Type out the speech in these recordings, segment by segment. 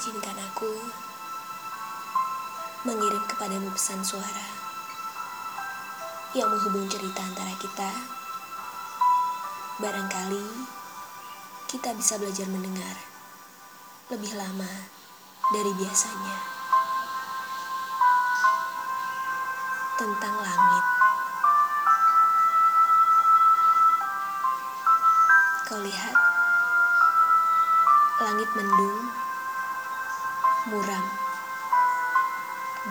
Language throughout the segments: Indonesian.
Izinkan aku mengirim kepadamu pesan suara yang menghubung cerita antara kita. Barangkali kita bisa belajar mendengar lebih lama dari biasanya tentang langit. Kau lihat, langit mendung, muram,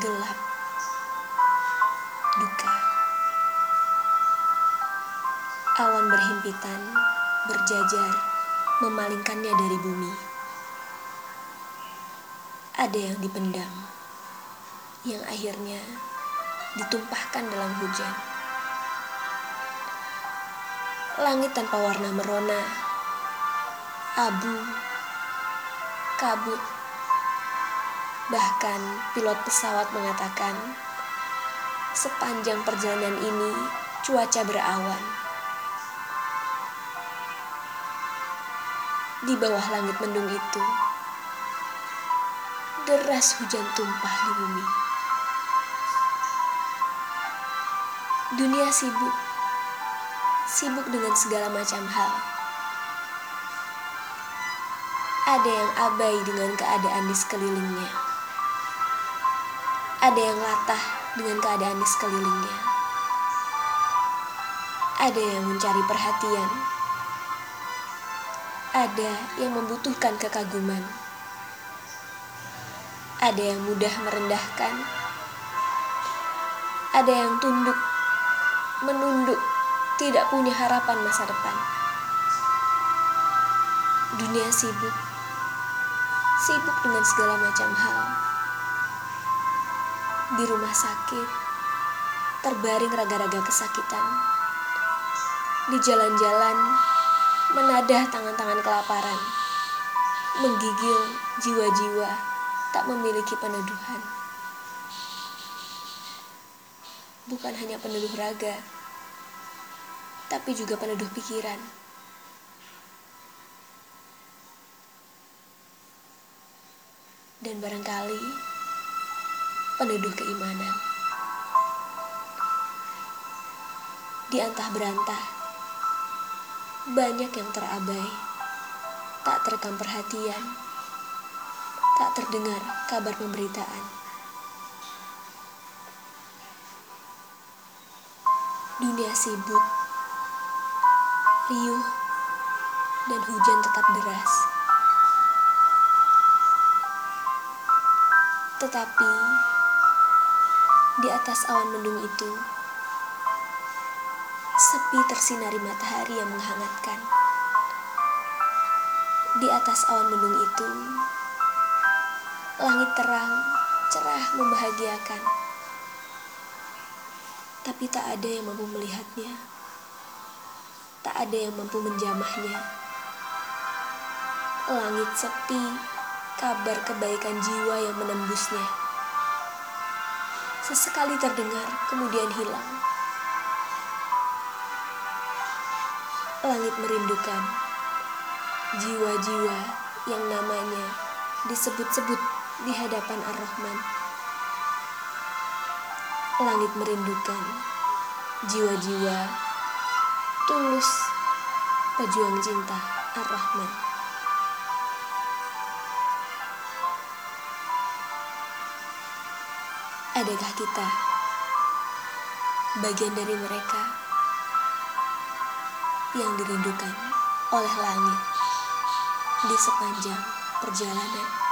gelap, duka. Awan berhimpitan, berjajar, memalingkannya dari bumi. Ada yang dipendam, yang akhirnya ditumpahkan dalam hujan. Langit tanpa warna merona, abu, kabut. Bahkan pilot pesawat mengatakan, sepanjang perjalanan ini cuaca berawan. Di bawah langit mendung itu, deras hujan tumpah di bumi. Dunia sibuk, sibuk dengan segala macam hal. Ada yang abai dengan keadaan di sekelilingnya. Ada yang latah dengan keadaan di sekelilingnya. Ada yang mencari perhatian. Ada yang membutuhkan kekaguman. Ada yang mudah merendahkan. Ada yang tunduk, menunduk, tidak punya harapan masa depan. Dunia sibuk, sibuk dengan segala macam hal. Di rumah sakit, terbaring raga-raga kesakitan. Di jalan-jalan, menadah tangan-tangan kelaparan, menggigil jiwa-jiwa tak memiliki peneduhan. Bukan hanya peneduh raga, tapi juga peneduh pikiran. Dan barangkali peneduh keimanan. Di antah berantah, banyak yang terabai, tak terekam perhatian, tak terdengar kabar pemberitaan. Dunia sibuk, riuh, dan hujan tetap deras. Tetapi di atas awan mendung itu, sepi tersinari matahari yang menghangatkan. Di atas awan mendung itu, langit terang, cerah, membahagiakan. Tapi tak ada yang mampu melihatnya. Tak ada yang mampu menjamahnya. Langit sepi, kabar kebaikan jiwa yang menembusnya. Sesekali terdengar, kemudian hilang. Langit merindukan jiwa-jiwa yang namanya disebut-sebut di hadapan Ar-Rahman. Langit merindukan jiwa-jiwa tulus pejuang cinta Ar-Rahman. Adakah kita bagian dari mereka yang dirindukan oleh langit di sepanjang perjalanan?